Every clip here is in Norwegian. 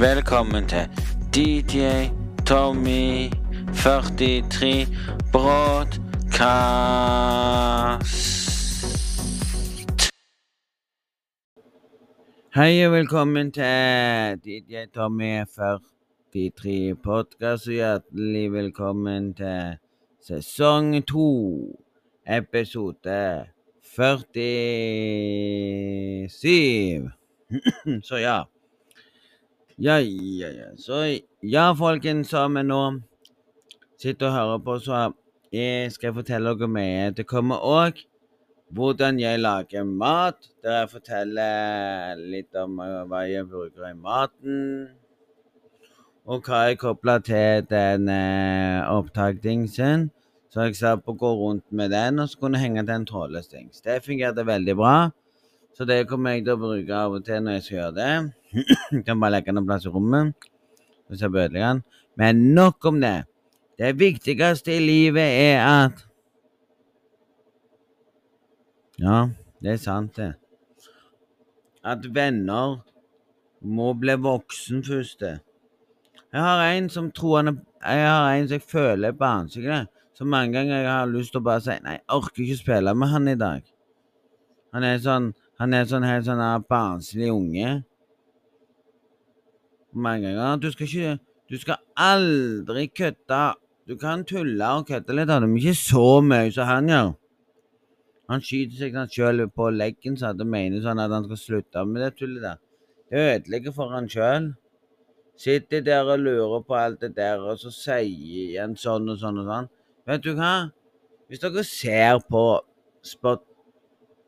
Velkommen til DJ Tommy 43 Broadcast. Hei og velkommen til DJ Tommy 43 Podcast, og hjertelig velkommen til sesong to, episode 47. Så ja. Ja, ja, ja. Så ja, folkens, som vi nå sitter og hører på, så jeg skal jeg fortelle dere mye. Det kommer òg hvordan jeg lager mat, der jeg forteller litt om eh, hva jeg bruker i maten. Og hva jeg kobler til den eh, opptakdingsen. Så jeg slapp å gå rundt med den, og så kunne jeg henge til en dings. Det fungerte veldig bra. Så det kommer jeg til å bruke av og til når jeg skal gjøre det. jeg kan bare legge den en plass i rommet. Hvis jeg bødelegger den. Men nok om det. Det viktigste i livet er at Ja, det er sant, det. At venner må bli voksen først. Jeg har en som tror han er Jeg har en som jeg føler er barnslig. Så mange ganger jeg har lyst til å bare si Nei, jeg orker ikke spille med han i dag. Han er sånn Han er sånn helt sånn barnslig unge. Mange ganger. Du skal ikke Du skal aldri kødde. Du kan tulle og kødde litt men ikke så mye som han gjør. Han skyter seg sjøl på leggen så det mener sånn at han skal slutte med det tullet der. Det ødelegger for han sjøl. Sitter der og lurer på alt det der, og så sier han sånn og sånn og sånn. Vet du hva? Hvis dere ser på spot,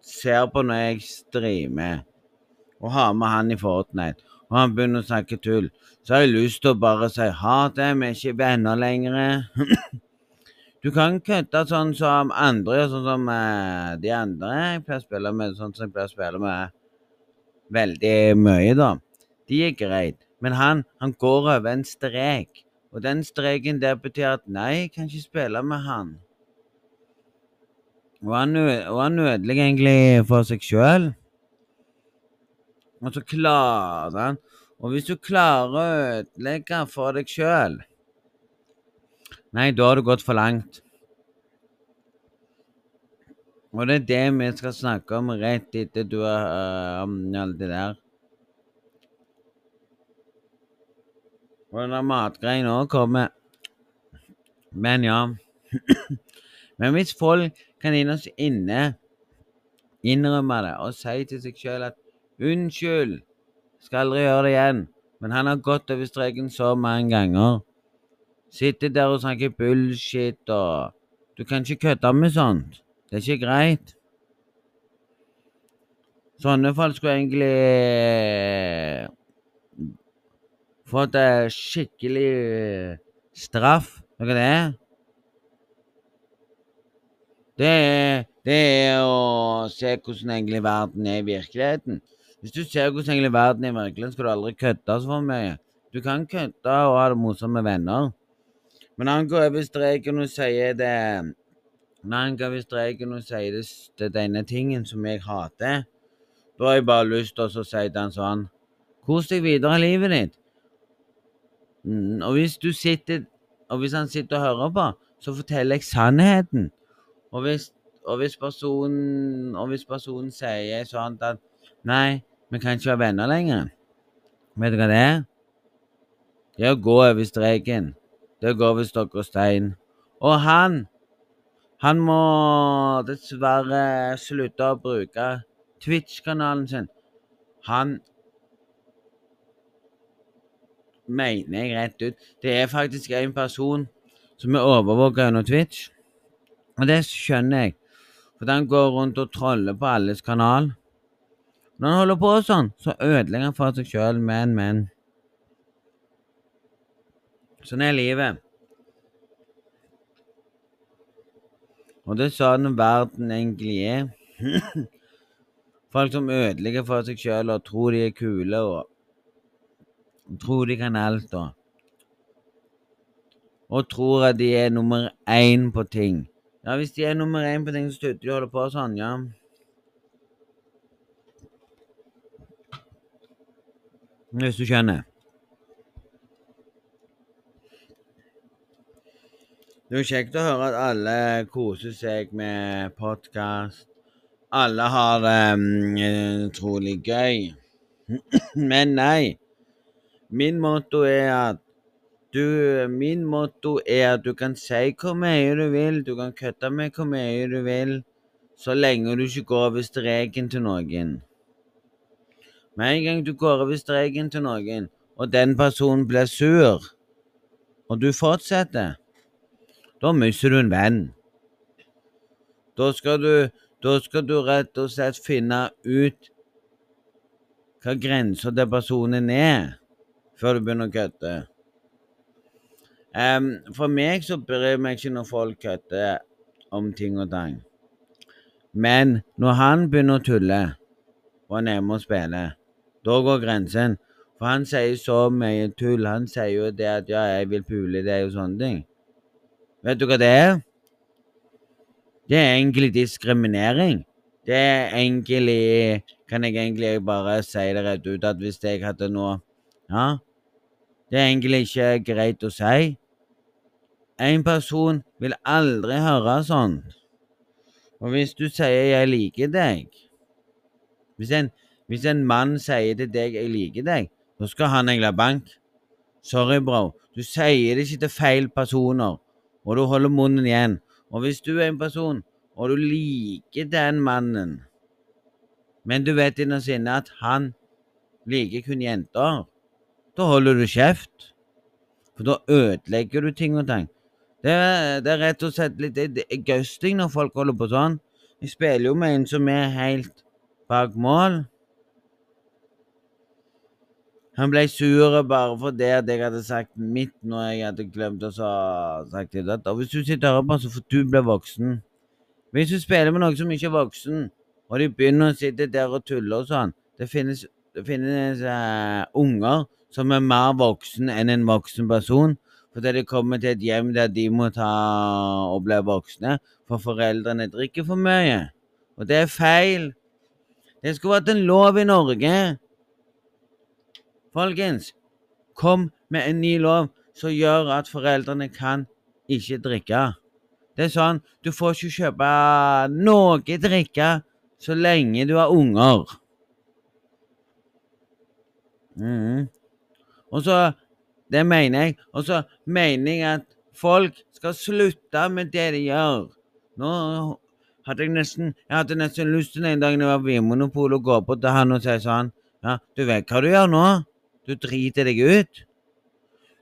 ser på når jeg streamer og har med han i Fortnite, og han begynner å snakke tull, så har jeg lyst til å bare si ha det, vi er ikke venner lenger. du kan kødde sånn som andre, sånn som uh, de andre jeg pleier å spille med, sånn som jeg pleier å spille med veldig mye, da. De er greit. Men han, han går over en strek. Og den streken der betyr at nei, jeg kan ikke spille med han. Og han, nødelig egentlig for seg sjøl. Og så klarer han Og hvis du klarer å ødelegge for deg sjøl Nei, da har du gått for langt. Og det er det vi skal snakke om rett etter du har uh, om alt det der. Og den der matgreien òg kommer. Men ja. Men hvis folk kan innerst inne innrømme det og si til seg sjøl at 'unnskyld, skal aldri gjøre det igjen', men han har gått over streken så mange ganger Sitter der og snakker bullshit og Du kan ikke kødde med sånt. Det er ikke greit. Sånne folk skulle egentlig fått skikkelig straff. Hva er det? Det er, det er å se hvordan egentlig verden er i virkeligheten. Hvis du ser hvordan egentlig verden er i virkeligheten, skal du aldri kødde så for mye. Du kan kødde og ha det morsomt med venner. Men han går over streken og sier det Når han går over streken og sier det, det denne tingen som jeg hater, da har jeg bare lyst til å si til han sånn Kos deg videre i livet ditt. Mm, og hvis du sitter Og hvis han sitter og hører på, så forteller jeg sannheten. Og hvis, og hvis personen Og hvis personen sier sånn at Nei, vi kan ikke være venner lenger. Vet du hva det er? Det er å gå over streken. Det er å gå over stokk og stein. Og han Han må dessverre slutte å bruke Twitch-kanalen sin. Han mener jeg rett ut. Det er faktisk en person som er overvåka under Twitch. Og det skjønner jeg, for han går rundt og troller på alles kanal. Når han holder på sånn, så ødelegger han for seg sjøl, men, men. Sånn er livet. Og det er sånn verden egentlig er. Folk som ødelegger for seg sjøl og tror de er kule og tror de kan alt og Og tror at de er nummer én på ting. Ja, hvis de er nummer én på ting, så slutter de å holde på sånn, ja. Hvis du skjønner. Det er jo kjekt å høre at alle koser seg med podkast. Alle har det um, trolig gøy. Men nei. Min motto er at du Min motto er at du kan si hvor mye du vil, du kan kødde med hvor mye du vil, så lenge du ikke går over streken til noen. Med en gang du går over streken til noen, og den personen blir sur, og du fortsetter, da mister du en venn. Da skal du, da skal du rett og slett finne ut hva grensa til personen er, før du begynner å kødde. Um, for meg så bryr meg ikke når folk kødder om ting og tang. Men når han begynner å tulle og han er med og spiller, da går grensen. For han sier så mye tull. Han sier jo det at 'ja, jeg vil pule deg' og sånne ting. Vet du hva det er? Det er egentlig diskriminering. Det er egentlig Kan jeg egentlig bare si det rett ut at hvis jeg hadde noe Ja, det er egentlig ikke greit å si. En person vil aldri høre sånt. Og hvis du sier 'jeg liker deg' Hvis en, hvis en mann sier til deg 'jeg liker deg', så skal han ha bank. Sorry, bro. Du sier det ikke til feil personer, og du holder munnen igjen. Og hvis du er en person, og du liker den mannen, men du vet innerst inne at han liker kun jenter, da holder du kjeft. For da ødelegger du ting og tang. Det det er rett og slett litt gøsting når folk holder på sånn. Jeg spiller jo med en som er helt bak mål. Han ble sur bare fordi at jeg hadde sagt mitt når jeg hadde glemt å sagt det. Og hvis du sitter og hører på, så får du bli voksen. Hvis du spiller med noen som ikke er voksen, og de begynner å sitte der og tulle og sånn Det finnes, det finnes uh, unger som er mer voksen enn en voksen person. Fordi de kommer til et hjem der de må ta og bli voksne, for foreldrene drikker for mye. Og det er feil. Det skulle vært en lov i Norge Folkens, kom med en ny lov som gjør at foreldrene kan ikke drikke. Det er sånn, du får ikke kjøpe noe drikke så lenge du har unger. Mm. Og så Det mener jeg. Og så mener jeg at folk skal slutte med det de gjør. Nå hadde jeg nesten jeg hadde nesten lyst til den dagen jeg var på Vinmonopolet, og gå på til han og si sånn Ja, du vet hva du gjør nå? Du driter deg ut.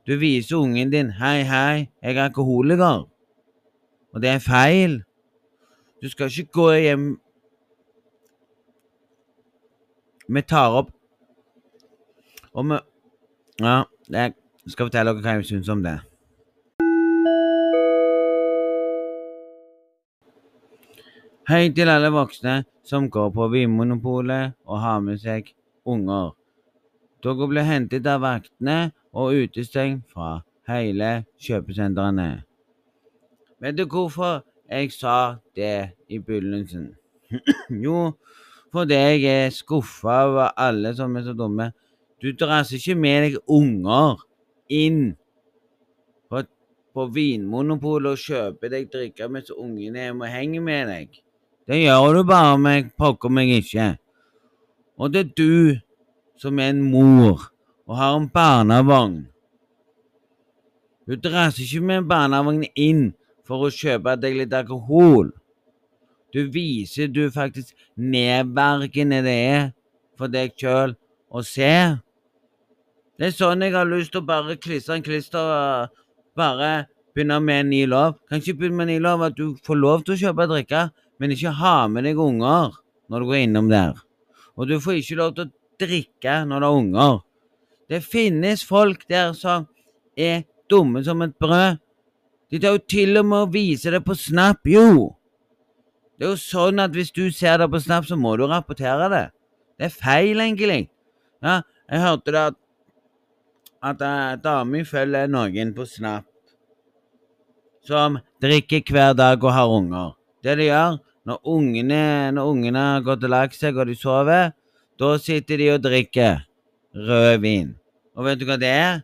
Du viser ungen din 'hei, hei, jeg er alkoholiker', og det er feil. Du skal ikke gå hjem Vi tar opp Og vi Ja, jeg skal fortelle dere hva jeg syns om det. Hei til alle voksne som går på Vinmonopolet og har med seg unger. Dere ble hentet av vaktene og utestengt fra hele kjøpesentrene. Vet du hvorfor jeg sa det i begynnelsen? jo, fordi jeg er skuffa over alle som er så dumme. Du drasser ikke med deg unger inn på, på Vinmonopolet og kjøper deg drikke mens ungene er og henger med deg. Det gjør du bare om jeg pokker meg ikke. Og det er du som er en mor og har en barnevogn. Du drasser ikke med en barnevogn inn for å kjøpe deg litt alkohol. Du viser du faktisk nedverdigende det er for deg sjøl å se. Det er sånn jeg har lyst til å bare klistre en klister og bare begynne med en ny lov. Kan ikke begynne med en ny lov at du får lov til å kjøpe og drikke, men ikke ha med deg unger når du går innom der. Og du får ikke lov til å drikke når du har unger. Det finnes folk der som er dumme som et brød. De tar jo til og med å vise det på Snap, jo. Det er jo sånn at hvis du ser det på Snap, så må du rapportere det. Det er feil, egentlig. Ja, jeg hørte det at, at dama følger noen på Snap som drikker hver dag og har unger. Det de gjør når ungene, når ungene har gått og lagt seg og de sover, da sitter de og drikker rødvin. Og vet du hva det er?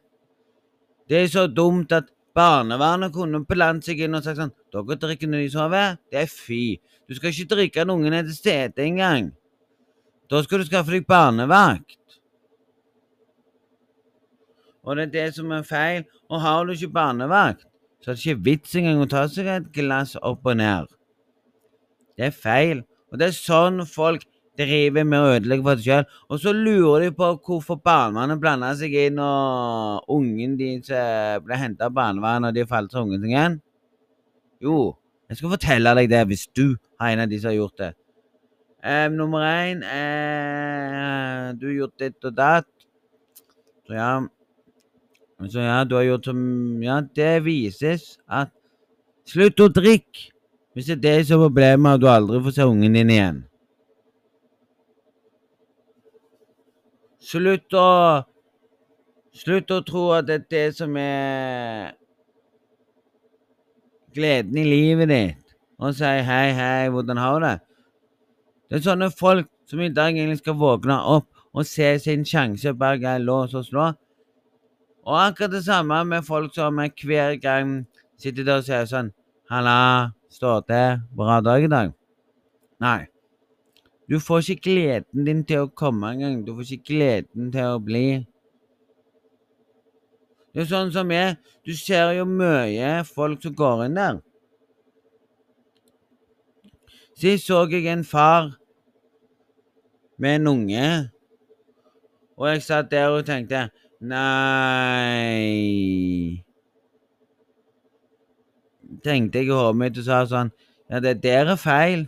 Det er så dumt at Barnevernet kunne blandet seg inn og sagt sånn Dere drikker når de sover. Det er fy. Du skal ikke drikke når ungen er til stede engang. Da skal du skaffe deg barnevakt. Og det er det som er feil. Og har du ikke barnevakt, så er det ikke vits engang å ta seg et glass opp og ned. Det er feil. Og det er sånn folk driver med å ødelegge for seg sjøl. Og så lurer de på hvorfor barnevernet blanda seg inn, og ungen deres ble henta av barnevernet, og de falt til ungen sin igjen. Jo, jeg skal fortelle deg det hvis du har en av de som har gjort det. Eh, nummer én eh, Du har gjort ditt og datt. Så ja Så ja, du har gjort som Ja, det vises at Slutt å drikke! Hvis det er det som er problemet, og du aldri får se ungen din igjen. Slutt å Slutt å tro at det er det som er gleden i livet ditt, og si hei, hei, hvordan har du det? Det er sånne folk som i dag egentlig skal våkne opp og se sin sjanse bak gang lås og slå. Og akkurat det samme med folk som hver gang sitter der og sier sånn Halla, står det bra dag i dag. Nei. Du får ikke gleden din til å komme engang. Du får ikke gleden til å bli. Det er sånn som jeg. Du ser jo mye folk som går inn der. Sist så jeg en far med en unge, og jeg satt der og tenkte Nei Tenkte jeg i hodet mitt og sa sånn Ja, det der er feil.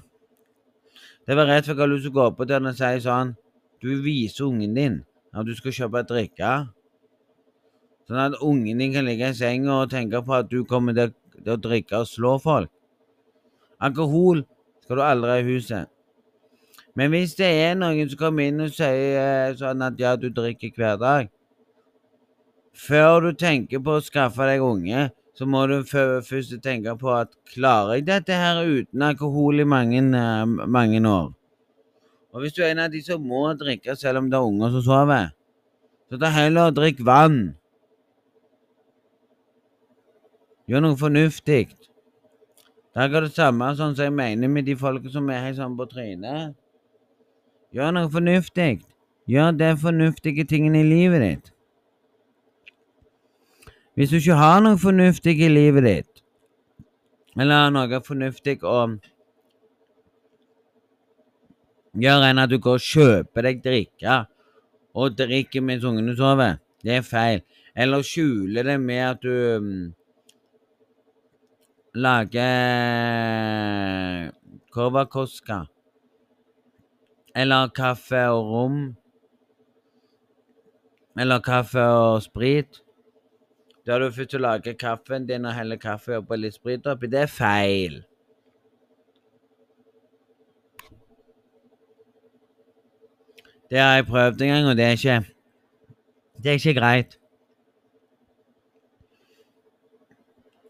Det var rett før jeg hadde lyst til å gå på den og si sånn Du viser ungen din at du skal kjøpe drikke. Sånn at ungen din kan ligge i senga og tenke på at du kommer til, til å drikke og slå folk. Alkohol skal du aldri ha i huset. Men hvis det er noen som kommer inn og sier sånn at ja, du drikker hver dag Før du tenker på å skaffe deg unge, så må du først tenke på at klarer jeg dette her uten alkohol i mange, mange år? Og hvis du er en av de som må drikke selv om det er unger som sover, så ta heller og drikk vann. Gjør noe fornuftig. Det er det samme sånn som jeg mener med de folka som er helt sånn på trynet. Gjør noe fornuftig. Gjør de fornuftige tingene i livet ditt. Hvis du ikke har noe fornuftig i livet ditt, eller noe fornuftig å gjøre enn at du går og kjøper deg drikke og drikker mens ungene sover, det er feil. Eller skjuler det med at du um, lager korvakoska. Eller kaffe og rom. Eller kaffe og sprit. Der du først lager kaffen din og heller kaffe og litt sprit oppi. Det er feil. Det har jeg prøvd en gang, og det er ikke Det er ikke greit.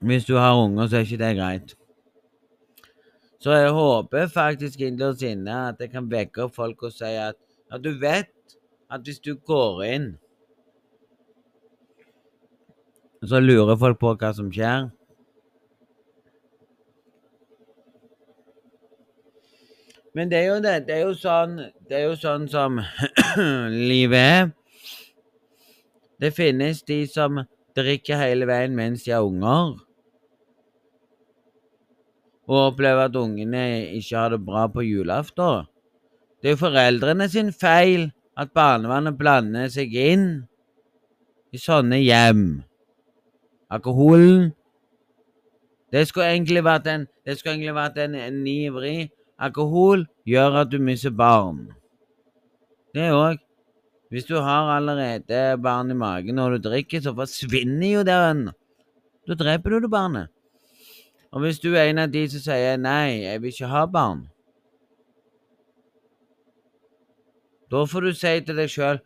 Hvis du har unger, så er ikke det greit. Så jeg håper faktisk innerst inne at jeg kan vekke opp folk og si at, at du vet at hvis du går inn Så lurer folk på hva som skjer. Men det er jo det. Det er jo sånn, det er jo sånn som livet er. Det finnes de som drikker hele veien mens de har unger og opplever at ungene ikke har det bra på julaften. Det er jo foreldrene sin feil at barnevernet blander seg inn i sånne hjem. Alkoholen Det skulle egentlig vært en, det egentlig vært en, en ny vri. Alkohol gjør at du mister barn. Det òg. Hvis du har allerede barn i magen når du drikker, så forsvinner jo den. Da dreper du det barnet. Og hvis du er en av de som sier 'nei, jeg vil ikke ha barn', da får du si til deg sjøl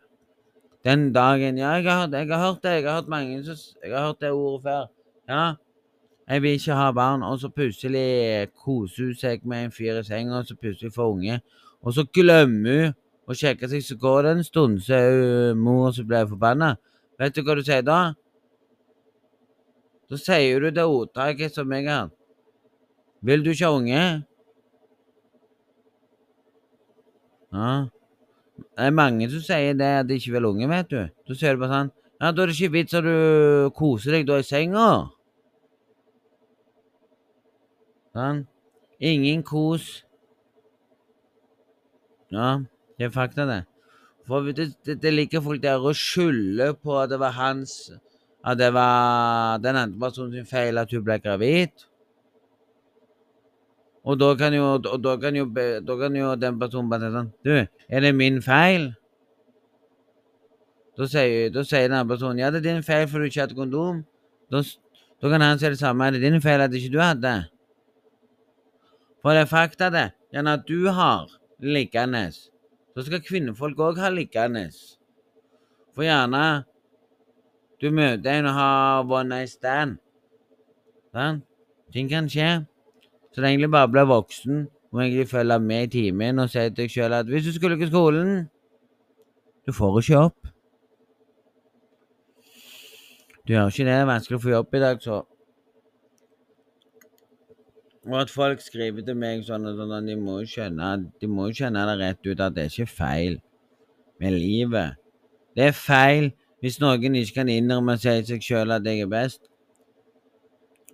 den dagen 'Ja, jeg har, jeg har, hørt det, jeg har hørt mange Jeg har hørt det ordet før'. Ja, jeg vil ikke ha barn, og så plutselig koser hun seg med en fyr i senga, og så plutselig får unge, og så glemmer hun å sjekke seg, så går det en stund, så er hun mor som blir forbanna. Vet du hva du sier da? Så sier du det ordtaket som jeg har. Vil du ikke ha unge? Ja. Det er mange som sier det at de ikke vil unge, vet du. Da sier du bare sånn Ja, da er det ikke vits at du koser deg da i senga. Sånn. Ingen kos. Ja, det er fakta, det. For det, det, det liker folk der å skylder på at det var hans At det var den andre personen sin feil at hun ble gravid. Og da kan jo, da kan jo, da kan jo den personen bare si sånn Du, er det min feil? Da sier, da sier den personen ja, det er din feil for du ikke hadde kondom. Da, da kan han si det samme. Er det din feil at ikke du hadde? For det er fakta, det. Gjerne at du har liggende, så skal kvinnefolk òg ha liggende. For gjerne du møter en og har one night stand. Sånn? Ting kan skje. Så det er egentlig bare å bli voksen og egentlig følge med i timen og si til deg sjøl at hvis du skulle ikke skolen Du får ikke opp. Du gjør ikke det. Det er vanskelig å få jobb i dag, så Og at folk skriver til meg sånn sånn at de må jo skjønne De må skjønne det rett ut at det er ikke feil med livet. Det er feil hvis noen ikke kan innrømme seg seg sjøl at jeg er best.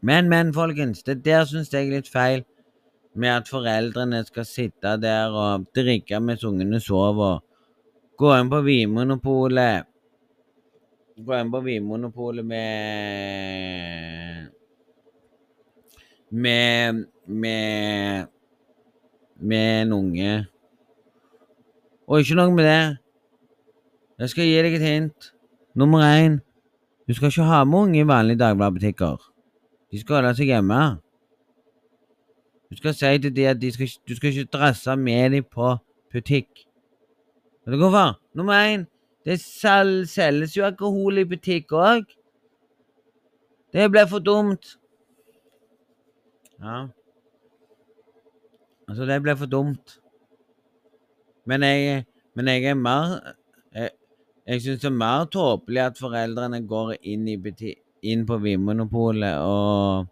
Men, men, folkens, det der syns jeg er litt feil med at foreldrene skal sitte der og drikke mens ungene sover. Gå inn på Vinmonopolet Gå inn på Vinmonopolet med Med Med Med en unge. Og ikke noe med det. Jeg skal gi deg et hint. Nummer én. Du skal ikke ha med unge i vanlige dagbladbutikker. De skal holde seg hjemme. Du skal si til dem at de skal, du skal ikke drasse med dem på butikk. Vet du hvorfor? Nummer én. Det selges jo alkohol i butikk òg. Det ble for dumt. Ja. Altså, det ble for dumt. Men jeg, men jeg er mer Jeg, jeg syns det er mer tåpelig at foreldrene går inn, i butikk, inn på Vinmonopolet og,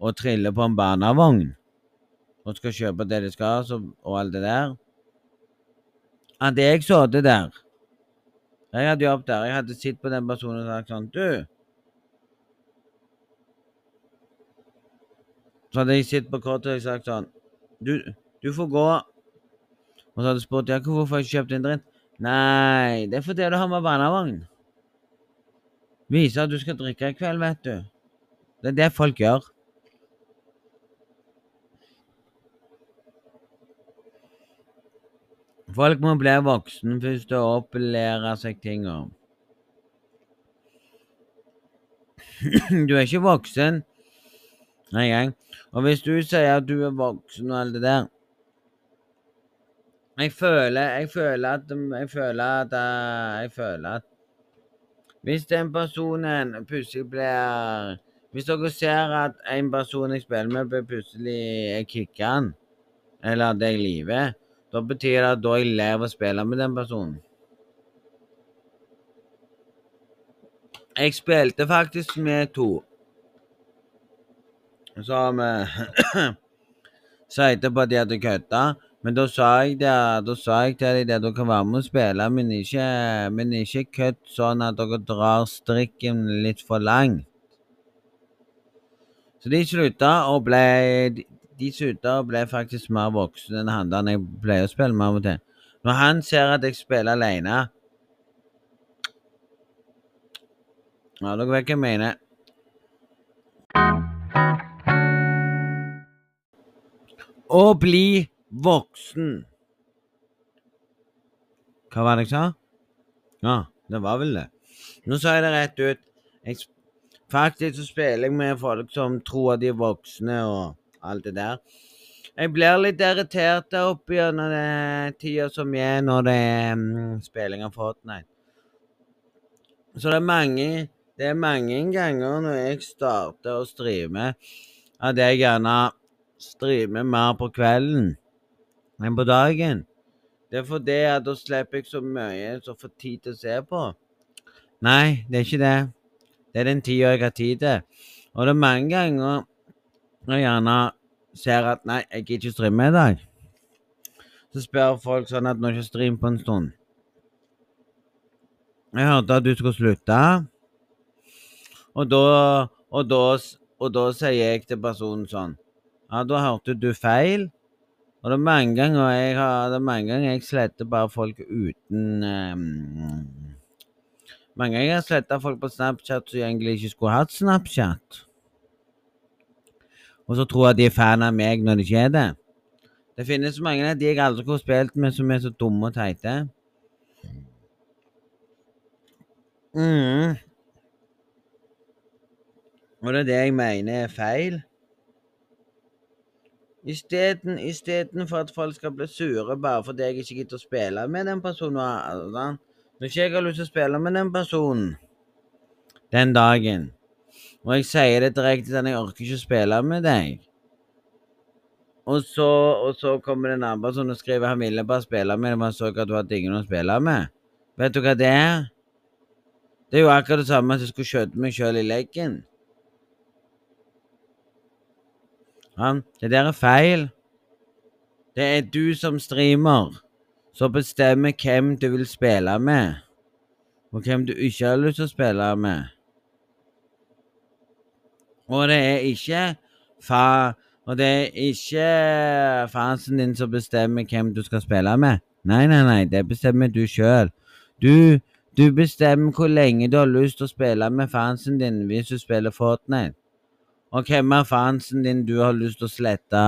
og triller på en barnevogn og skal kjøpe det de skal, så, og alt det der. At jeg sittet der Jeg hadde jobbet der. Jeg hadde sittet på den personen og sagt sånn Du, Så hadde jeg sittet på kortet og sagt sånn Du, du får gå. Og så hadde jeg spurt ja, hvorfor jeg ikke kjøpt en dritt. Nei, det er fordi du har med barnevogn. Vise at du skal drikke i kveld, vet du. Det er det folk gjør. Folk må bli voksen først og opplære seg ting. Du er ikke voksen engang. Og hvis du sier at du er voksen og alt det der Jeg føler Jeg føler at Jeg føler at Jeg føler at Hvis den personen plutselig blir Hvis dere ser at en person jeg spiller med, blir plutselig kicker han, eller at jeg liver, da betyr det at da jeg lever å spille med den personen. Jeg spilte faktisk med to som sa etterpå at de hadde kødda. Men da sa jeg det, da sa jeg til dem at dere kan være med og spille, men ikke, men ikke kødd sånn at dere drar strikken litt for langt. Så de slutta og ble De, slutta og ble faktisk mer voksne enn han der jeg pleier å spille med av og til. Når han ser at jeg spiller alene Ja, dere vet hva jeg mener. Å bli voksen. Hva var det jeg sa? Ja, det var vel det. Nå sa jeg det rett ut. Jeg, faktisk så spiller jeg med folk som tror at de er voksne og alt det der. Jeg blir litt irritert der oppe gjennom tida som er når det er um, spilling av Fortnite. Så det er mange det er mange ganger når jeg starter å streame, at jeg gjerne streamer mer på kvelden enn på dagen. Det er fordi at da slipper jeg så mye som får tid til å se på. Nei, det er ikke det. Det er den tida jeg har tid til. Og det er mange ganger jeg gjerne ser at nei, jeg gidder ikke streame i dag. Så spør folk sånn at nå jeg ikke streamer på en stund Jeg hørte at du skulle slutte, og da, og da, og da sier jeg til personen sånn Ja, da hørte du feil. Og det er mange ganger jeg har Det er mange ganger jeg sletter bare folk uten um, Mange ganger jeg har sletta folk på Snapchat som egentlig ikke skulle hatt Snapchat. Og så tror jeg de er fan av meg når de ikke er det. Det finnes mange av de jeg aldri har spilt med, som er så dumme og teite. Mm. Og det er det jeg mener er feil. Isteden, istedenfor at folk skal bli sure bare fordi jeg ikke gidder å spille med den personen. Altså. Når ikke jeg har lyst til å spille med den personen den dagen, og jeg sier det direkte til jeg orker ikke å spille med deg og så, og så kommer det en annen person og skriver han ville bare spille med deg, men han så at du hadde ingen å spille med. Vet du hva det er? Det er jo akkurat det samme som jeg skulle skjøte meg sjøl i leggen. Han, det der er feil. Det er du som streamer som bestemmer hvem du vil spille med, og hvem du ikke har lyst til å spille med. Og det er ikke fa... Og det er ikke fansen din som bestemmer hvem du skal spille med. Nei, nei, nei, det bestemmer du sjøl. Du, du bestemmer hvor lenge du har lyst til å spille med fansen din hvis du spiller Fortnite. Og hvem er fansen din du har lyst til å slette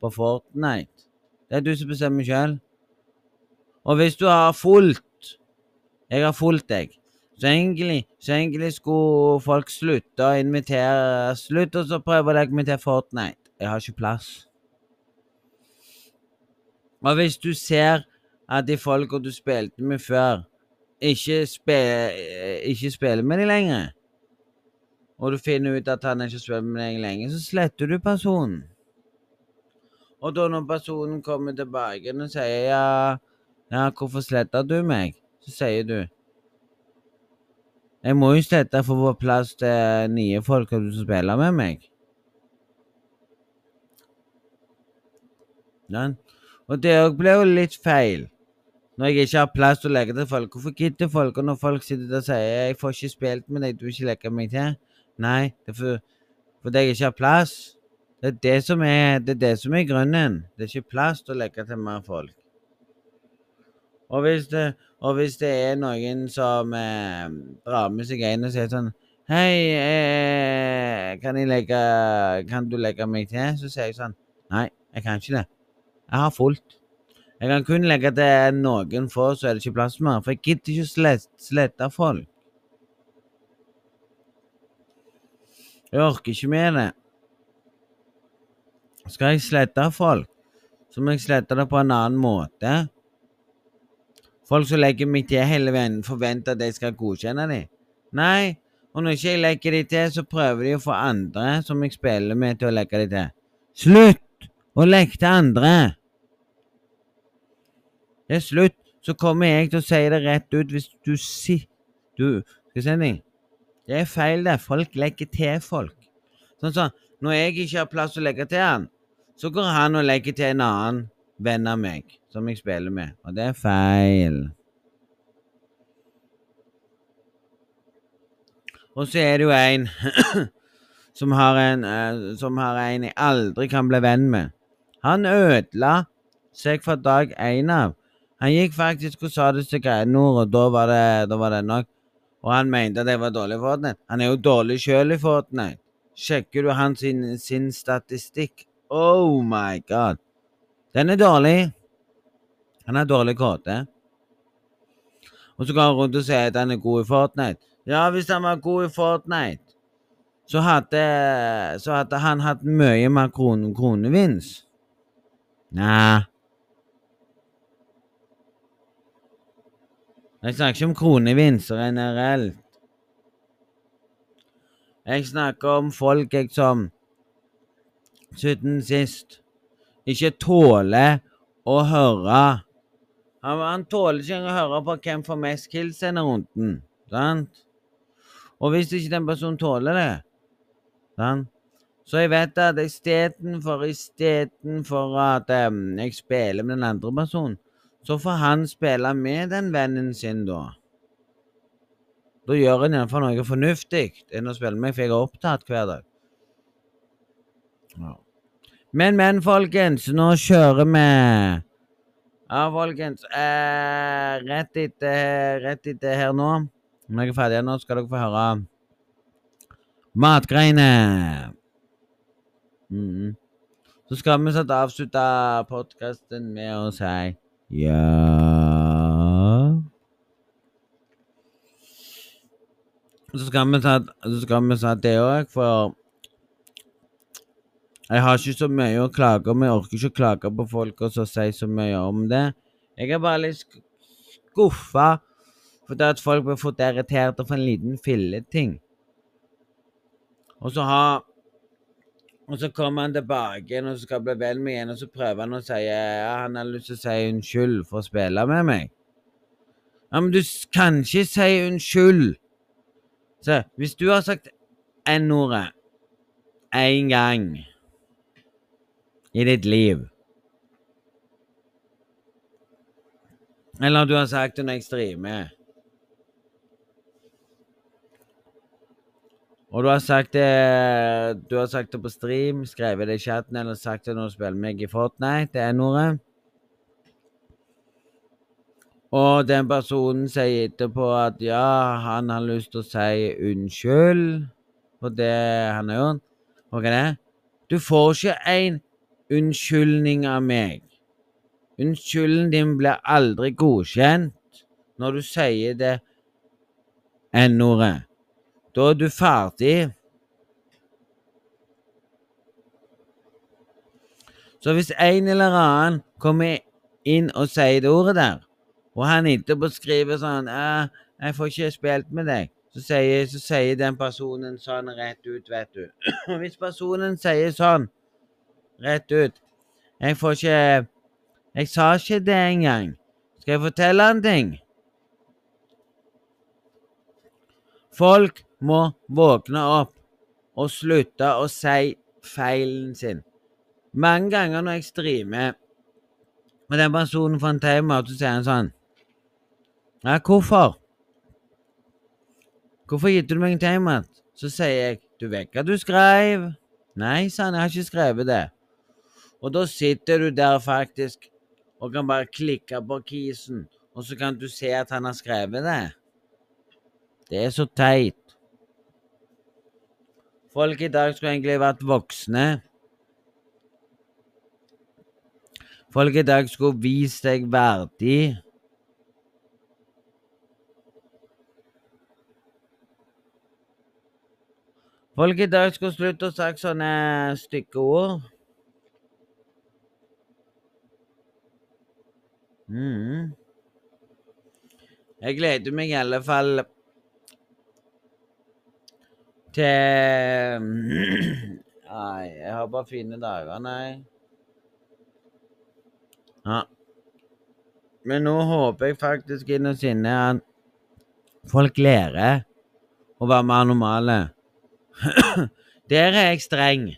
på Fortnite? Det er du som bestemmer sjøl. Og hvis du har fulgt Jeg har fulgt deg. Så egentlig, så egentlig skulle folk slutte å invitere Slutt å prøve å til Fortnite. Jeg har ikke plass. Og hvis du ser at de folka du spilte med før, ikke, spil, ikke spiller med dem lenger, og du finner ut at han ikke spiller med deg lenger, så sletter du personen. Og da når personen kommer tilbake og sier ja, ja, hvorfor sletta du meg? Så sier du jeg må jo slette for å få plass til nye folk som spiller med meg. Ja. Og det ble jo litt feil. Når jeg ikke har plass til å legge til folk. Hvorfor gidder folk når folk sitter og sier 'jeg får ikke spilt med deg, du vil ikke leke meg til'? Nei, det er for, fordi jeg ikke har plass. Det er det som er, det er det som er grunnen. Det er ikke plass til å legge til mer folk. Og hvis det, og hvis det er noen som eh, drar med seg en og sier sånn Hei, eh, kan, jeg legge, kan du legge meg til? Så sier jeg sånn Nei, jeg kan ikke det. Jeg har fullt. Jeg kan kun legge til noen få, så er det ikke plass mer. For jeg gidder ikke å slette folk. Jeg orker ikke med det. Skal jeg slette folk, så må jeg slette det på en annen måte. Folk som legger meg til hele veien, forventer at jeg skal godkjenne dem. Nei, og når ikke jeg legger dem til, så prøver de å få andre som jeg spiller med, til å legge dem til. Slutt å legge til andre! Det er slutt. Så kommer jeg til å si det rett ut hvis du sier Du, skal jeg si deg? Det er feil, det. Folk legger til folk. Sånn sånn, Når jeg ikke har plass å legge til han, så går han og legger til en annen venn av meg som jeg spiller med. Og det er feil. Og så er det jo en som har en uh, som har en jeg aldri kan bli venn med. Han ødela seg fra dag én av. Han gikk faktisk og sa det til Greinord, og da var, det, da var det nok. Og han mente at jeg var dårlig i Fortnite. Han er jo dårlig sjøl i Fortnite. Sjekker du hans sin, sin, statistikk? Oh my god. Den er dårlig. Han har dårlig kode. Og så går han rundt og sier at han er god i Fortnite. Ja, hvis han var god i Fortnite, så hadde, så hadde han hatt mye mer kron, kronevinst. Nei. Jeg snakker ikke om kronevinster generelt. Jeg snakker om folk jeg som siden sist ikke tåler å høre Han, han tåler ikke å høre på hvem får mest kills denne runden, sant? Og hvis ikke den personen tåler det sant? Så jeg vet at istedenfor istedenfor at um, jeg spiller med den andre personen, så får han spille med den vennen sin, da. Da gjør han iallfall noe fornuftig enn å spille med for jeg er opptatt hver dag. Ja. Men, men, folkens, nå kjører vi. Ja, folkens. Eh, rett, etter, rett etter her nå, når jeg er ferdig nå, skal dere få høre matgreiene. Mm. Så skal vi avslutte podkasten med å si ja Så skal vi ta, så skal det òg, for jeg har ikke så mye å klage om. Jeg orker ikke å klage på folk og så si så mye om det. Jeg er bare litt skuffa fordi at folk blir fort irritert for en liten filleting. Og så har Og så kommer han tilbake igjen og skal bli venn med igjen, og så prøver han å si ja, han har lyst til å si unnskyld for å spille med meg. Ja, men du kan ikke si unnskyld. Så hvis du har sagt N-ordet én gang i ditt liv Eller du har sagt det når jeg streamer Og du har sagt det Du har sagt det på stream, skrevet det i chatten eller sagt det når du spiller meg i Fortnite. Det er noe. Og den personen sier etterpå at ja, han har lyst til å si unnskyld for det han har gjort. Hva er det? Du får ikke en unnskyldning av meg. Unnskylden din blir aldri godkjent når du sier det n-ordet. Da er du ferdig. Så hvis en eller annen kommer inn og sier det ordet der, og han etterpå skriver sånn 'Jeg får ikke spilt med deg', så sier, så sier den personen sånn rett ut, vet du. Og hvis personen sier sånn rett ut 'Jeg får ikke Jeg sa ikke det engang'. Skal jeg fortelle en ting? Folk må våkne opp og slutte å si feilen sin. Mange ganger når jeg streamer, og den personen får en timeout, så sier han sånn Ja, hvorfor? Hvorfor gitt du meg en timeout? Så sier jeg Du vet hva du skrev? Nei, sa han, jeg har ikke skrevet det. Og da sitter du der faktisk og kan bare klikke på kisen, og så kan du se at han har skrevet det. Det er så teit. Folk i dag skulle egentlig vært voksne. Folk i dag skulle vist seg verdig. Folk i dag skulle slutte å sagt sånne stygge ord. Mm. Jeg gleder meg i alle fall til Nei, jeg har bare fine dager, nei. Ja. Men nå håper jeg faktisk innerst inne at folk lærer å være mer normale. Der er jeg streng.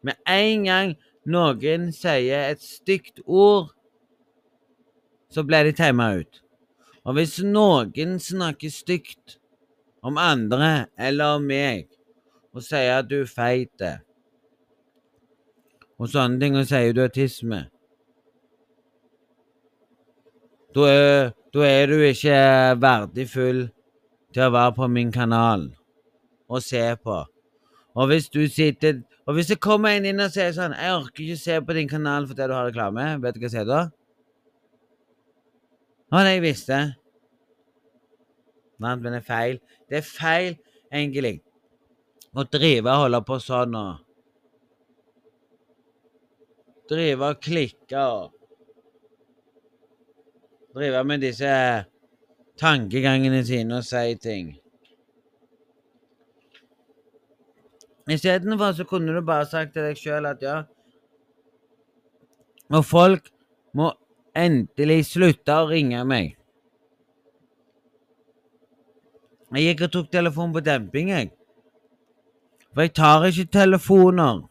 Med en gang noen sier et stygt ord, så blir de tema ut. Og hvis noen snakker stygt om andre eller om meg, og sier at du er feit. Og sånne ting, og sier du autisme. Da er, da er du ikke verdifull til å være på min kanal og se på. Og hvis du sitter Og hvis det kommer en inn og sier sånn 'Jeg orker ikke se på din kanal fordi du har reklame', vet du hva jeg sier da? Å, det jeg visste. Nei, men det er feil. Det er feil, egentlig å drive og holde på sånn og Drive og klikke og Drive med disse tankegangene sine og si ting. Istedenfor så kunne du bare sagt til deg sjøl at ja Og folk må endelig slutte å ringe meg. Jeg gikk og tok telefonen på demping, jeg. For jeg tar ikke telefoner.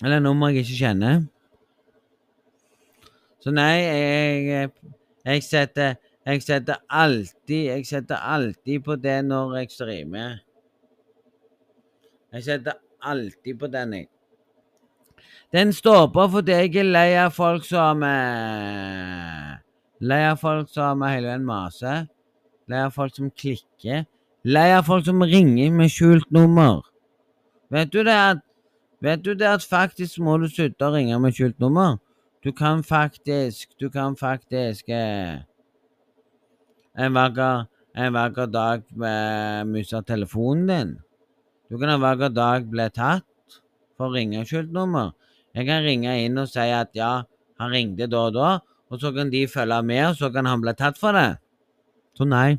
Eller nummer jeg ikke kjenner. Så nei, jeg, jeg, setter Jeg setter alltid Jeg setter alltid på det når jeg streamer. Jeg setter alltid på den, jeg. Den står på fordi jeg er lei av folk som eh, Lei av folk som hele veien maser. Lei av folk som klikker. Lei av folk som ringer med skjult nummer. Vet du det at Vet du det at faktisk må du slutte å ringe med skjult nummer? Du kan faktisk Du kan faktisk eh, en vakker en vakker dag eh, miste telefonen din. Du kan en vakker dag bli tatt for å ringe skjult nummer. Jeg kan ringe inn og si at ja, han ringte da og da, og så kan de følge med, og så kan han bli tatt for det. Så nei.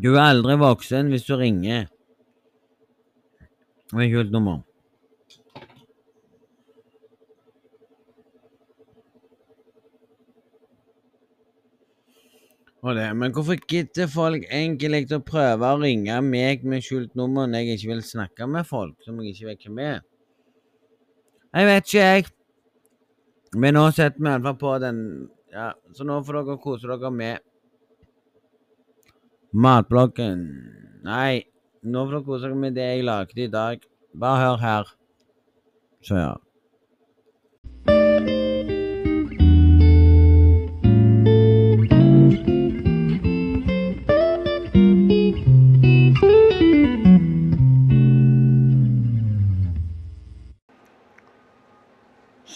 Du er aldri voksen hvis du ringer med kult nummer. Det. Men hvorfor gidder folk egentlig å prøve å ringe meg med skjult nummer når jeg ikke vil snakke med folk som jeg ikke vet hvem er? Jeg vet ikke, jeg. Men nå setter vi iallfall på den Ja, Så nå får dere kose dere med matbloggen. Nei, nå får dere kose dere med det jeg lagde i dag. Bare hør her. Så ja.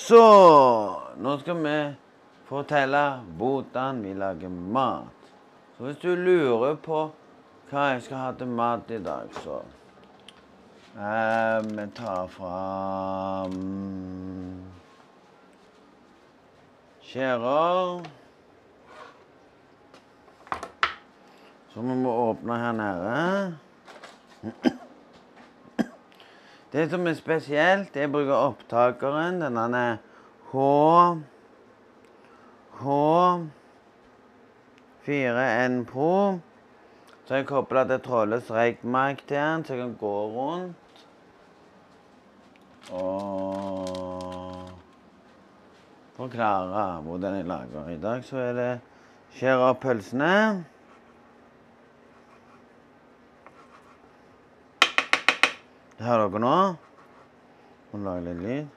Så nå skal vi fortelle hvordan vi lager mat. Så hvis du lurer på hva jeg skal ha til mat i dag, så eh, Vi tar fram skjærer. Så vi må åpne her nede. Det som er spesielt, jeg bruker opptakeren. Denne er H H4N Pro. Så jeg kobler til trådløs reikmark til den, så jeg kan gå rundt. Og forklare hvordan jeg lager. I dag så er det skjære opp pølsene. Det hører dere nå. Må lage litt lyd.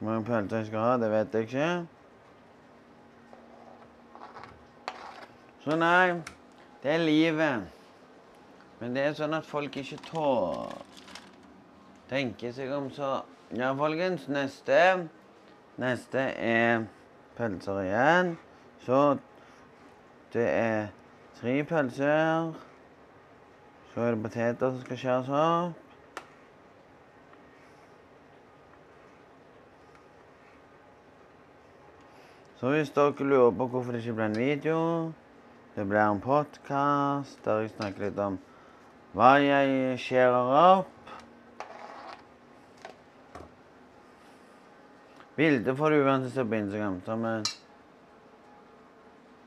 Hvor mange pølser jeg skal ha, det vet jeg ikke. Så nei, det er livet. Men det er sånn at folk ikke tår tenke seg om så Ja, folkens, neste Neste er pølser igjen. Så det er tre pølser. Så er det poteter som skal skjæres opp. Så hvis dere lurer på hvorfor det ikke ble en video Det blir en podkast der jeg snakker litt om hva jeg skjærer opp. Bildet får du uansett se på Instagram. Som en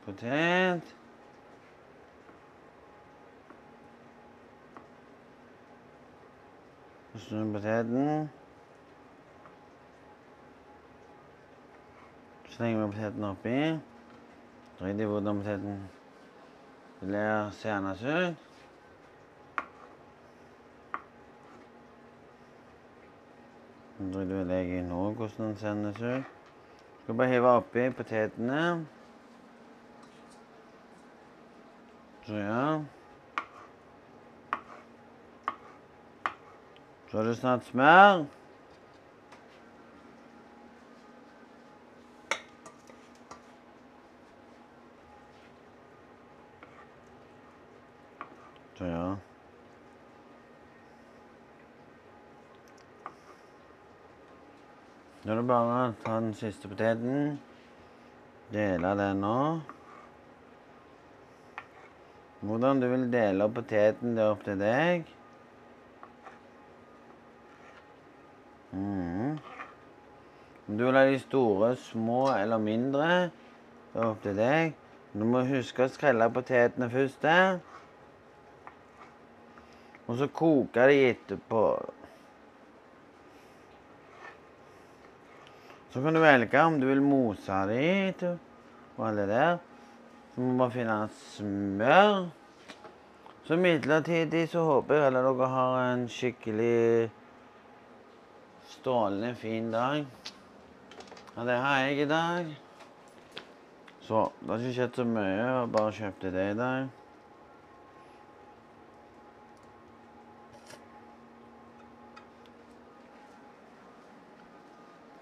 potet. Så poteten. Slenger vi poteten oppi. Drit i hvordan poteten blir seende ut. Drit i jeg nå, hvordan den sendes ut. Skal bare hive oppi potetene. Så ja. Så er det snart smør. Ja. Nå er det bare å ta den siste poteten, dele den nå. Hvordan du vil dele opp poteten, det er opp til deg. Mhm. Om du vil ha de store, små eller mindre, det er opp til deg. Du må huske å skrelle potetene først der. Og så koker de etterpå. Så kan du velge om du vil mose de og alle der. Så må du bare finne smør. Så midlertidig så håper jeg alle dere har en skikkelig strålende fin dag. Ja, det har jeg i dag. Så det har ikke skjedd så mye. Jeg bare kjøpte det i dag.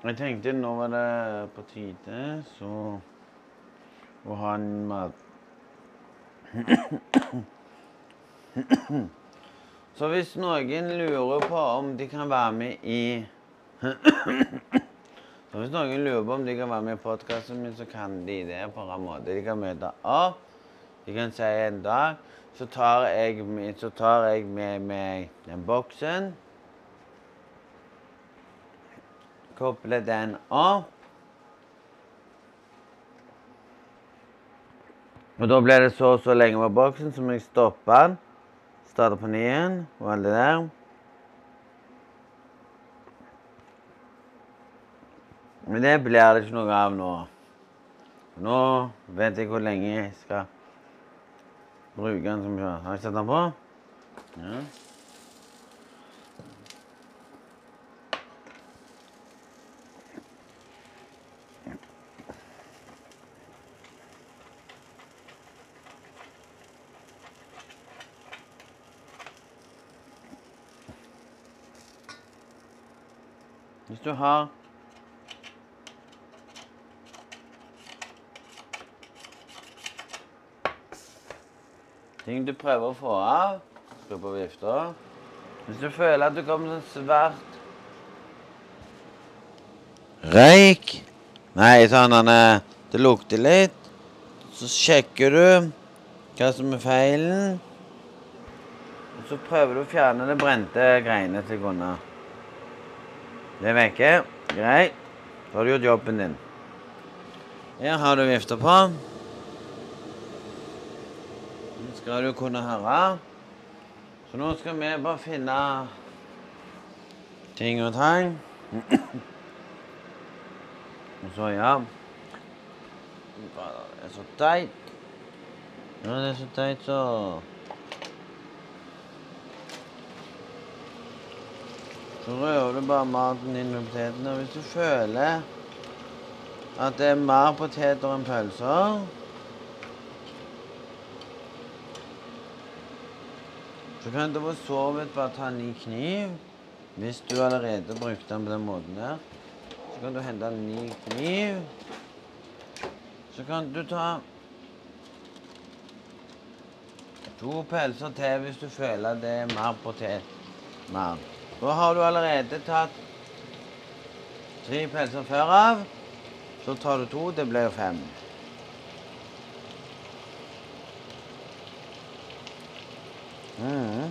Jeg tenkte nå var det på tide så å ha en mat... Så hvis noen lurer på om de kan være med i Så hvis noen lurer på om de kan være med i podkasten min, så kan de det på en måte. De kan møte opp. De kan si en dag. Så tar jeg så tar jeg med meg den boksen. Kobler den opp. Og da blir det så og så lenge på boksen, så må jeg stoppe den. Starte på ny igjen og alt det der. Men det blir det ikke noe av nå. Nå vet jeg hvor lenge jeg skal bruke den som kjører. Har jeg satt den på? Ja. Hvis du har ting du prøver å få av, skru på vifta. Hvis du føler at du kommer til svart røyk Nei, sånn han er Det lukter litt. Så sjekker du hva som er feilen. Og så prøver du å fjerne det brente greiene til grunna. Det er vekke. Greit. Da har du gjort jobben din. Her har du vifta på. Nå skal du kunne høre. Så nå skal vi bare finne ting og tang. Og så, ja Det er så teit. Ja, det er så teit, så Så rører du bare maten inn med potetene. Og hvis du føler at det er mer poteter enn pølser Så kan du for så vidt bare ta en ny kniv. Hvis du allerede brukte den på den måten der, så kan du hente en ny kniv. Så kan du ta to pølser til hvis du føler det er mer potet. Mer. Da har du allerede tatt tre pølser før av. Så tar du to. Det blir jo fem. Mm.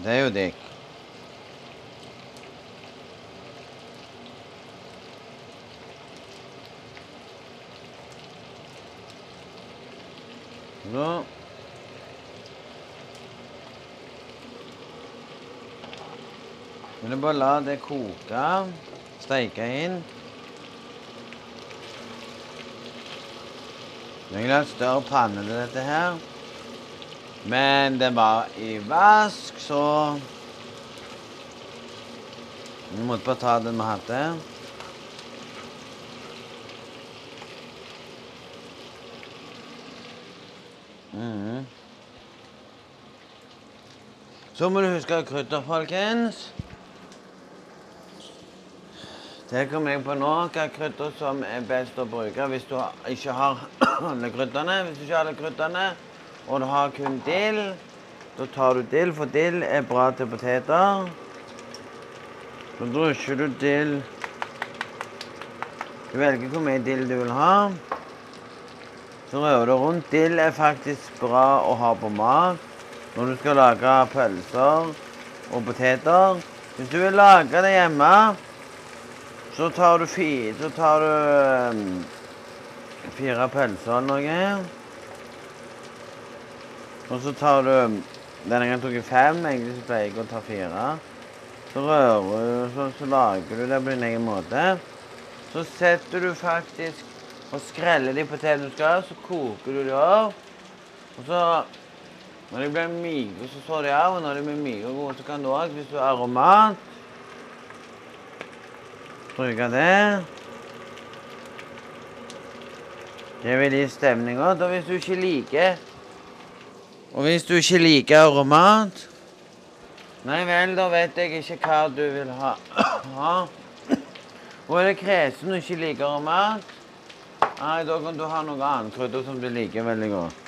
Det er jo digg. Så Men du bare la det koke. Steike inn. Du vil ha en større panne til dette her. Men det var i vask, så Vi måtte bare ta den vi hadde. Mm. Så må du huske krydder, folkens. Det kom jeg på nå, hva krydder som er best å bruke hvis du ikke har alle krydderne. Hvis du ikke har alle krydderne, og du har kun dill, da tar du dill, for dill er bra til poteter. Så drysjer du dill Du velger hvor mye dill du vil ha. Så rører du rundt. Dill er faktisk bra å ha på mat når du skal lage pølser og poteter. Hvis du vil lage det hjemme, så tar du fire Så tar du um, fire pølser eller noe. Og så tar du Denne gangen tok jeg fem. Egentlig så pleier jeg å ta fire. Så rører du, så, så lager du det på din egen måte. Så setter du faktisk og skreller de potetene du skal så koker du de opp. Og så Når de blir myke, så sår de av. Og når de blir myke og gode, så kan du òg, hvis du har aromat Bruke det. Det vil gi stemning òg. Og hvis du ikke liker Og hvis du ikke liker aromat Nei vel, da vet jeg ikke hva du vil ha. ha. Og er det kresen du ikke liker aromat Nei, da kan du ha noe annet krydder som du liker veldig godt.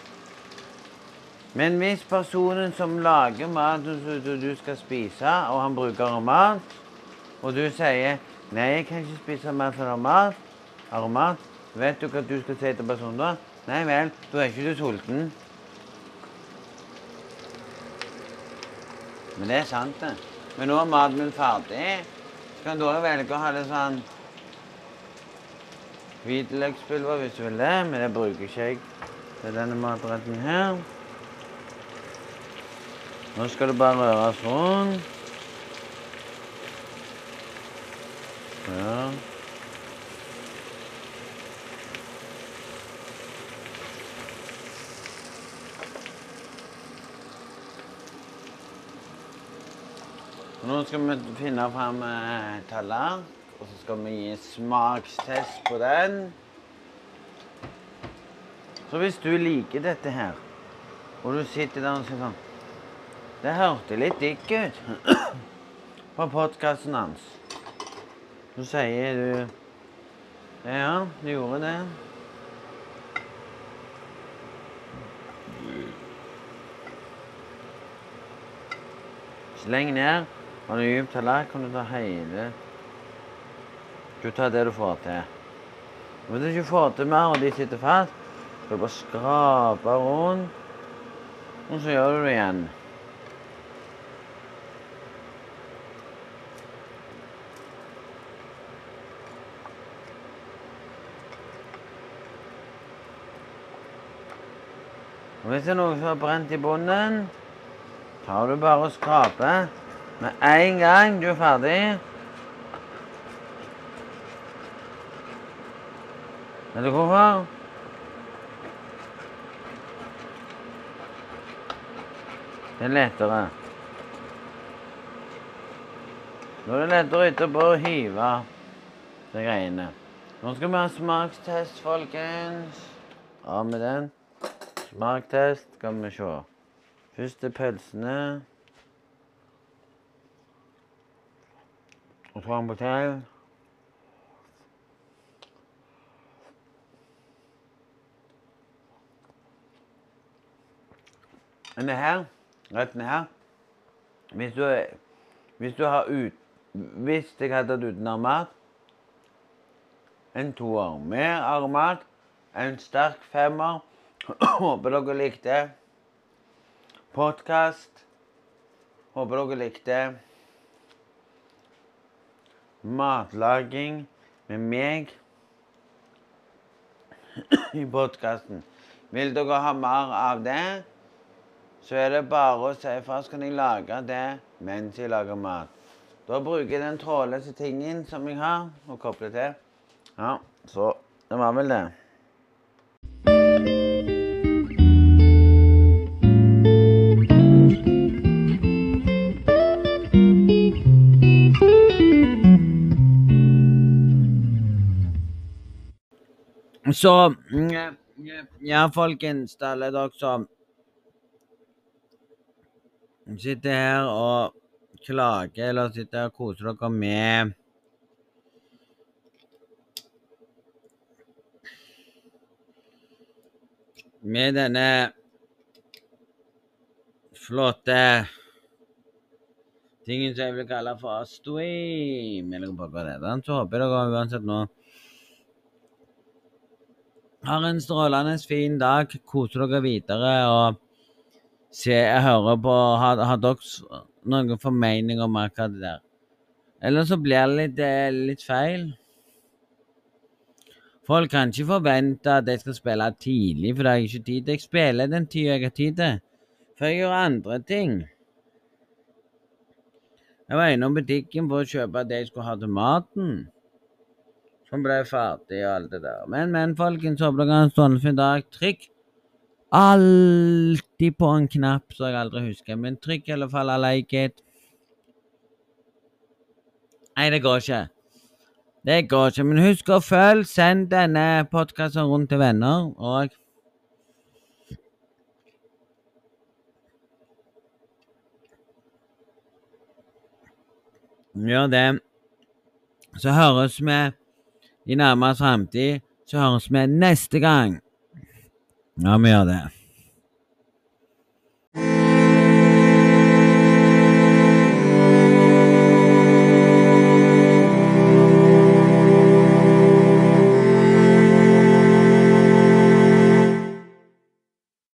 Men hvis personen som lager maten som du skal spise, og han bruker aromat, og du sier 'Nei, jeg kan ikke spise mat for aromat', aromat, vet du hva du skal si til personen da? Nei vel, da er ikke du sulten. Men det er sant, det. Men nå er maten min ferdig. Kan òg velge å ha det sånn hvitløkspulver hvis du vil det, men det bruker ikke jeg til denne matretten her. Nå skal det bare røres rundt. Ja. Nå skal vi finne fram eh. Og så skal vi gi smakstest på den. Så hvis du liker dette her, og du sitter der og sier sånn Det hørte litt digg ut på podkasten hans. Så sier du Ja, du gjorde det. Sleng ned. Har du dyp tallerken, kan du ta hele du tar det du får til. Hvis du ikke får til mer, og de sitter fast, skal du bare skrape rundt, og så gjør du det igjen. Hvis det er noe som er brent i bunnen, tar du bare og skraper med en gang du er ferdig. Vet du hvorfor? Det er lettere. Da er det lettere etterpå å hive de greiene. Nå skal vi ha smakstest, folkens. Av med den. Smaktest skal vi se. Først er pølsene. Og så en til. Denne her, retten her Hvis du, hvis du har ut Hvis jeg hadde hatt uten armat, En toer med armat, En sterk femmer. Håper dere likte podkast. Håper dere likte matlaging med meg i podkasten. Vil dere ha mer av det? så er det bare å si ifra, så kan jeg lage det mens jeg lager mat. Da bruker jeg den trådløse tingen som jeg har, og kobler til. Ja, så det var vel det. Så Ja, folkens, alle dere som sitter her og klager eller sitter her og koser dere med Med denne flotte tingen som jeg vil kalle for stream, eller hva det er. Så håper jeg dere uansett nå har en strålende fin dag, koser dere videre. og se, jeg hører på Har, har dere noen formening om akkurat det der? Eller så blir det litt, eh, litt feil. Folk kan ikke forvente at jeg skal spille tidlig, for det har jeg ikke tid til. Jeg spiller den tida jeg har tid til, for jeg gjør andre ting. Jeg var innom butikken for å kjøpe det jeg skulle ha til maten. Som ble ferdig og alt det der. Men, men, folkens, håper dere har en strålende dag. Trykk alltid på en knapp som jeg aldri husker, men trykk i alle fall I like it. Nei, det går ikke. Det går ikke. Men husk å følge. Send denne podkasten rundt til venner. Og Gjør det. Så høres vi i nærmere framtid. Så høres vi neste gang. Ja, vi gjør det.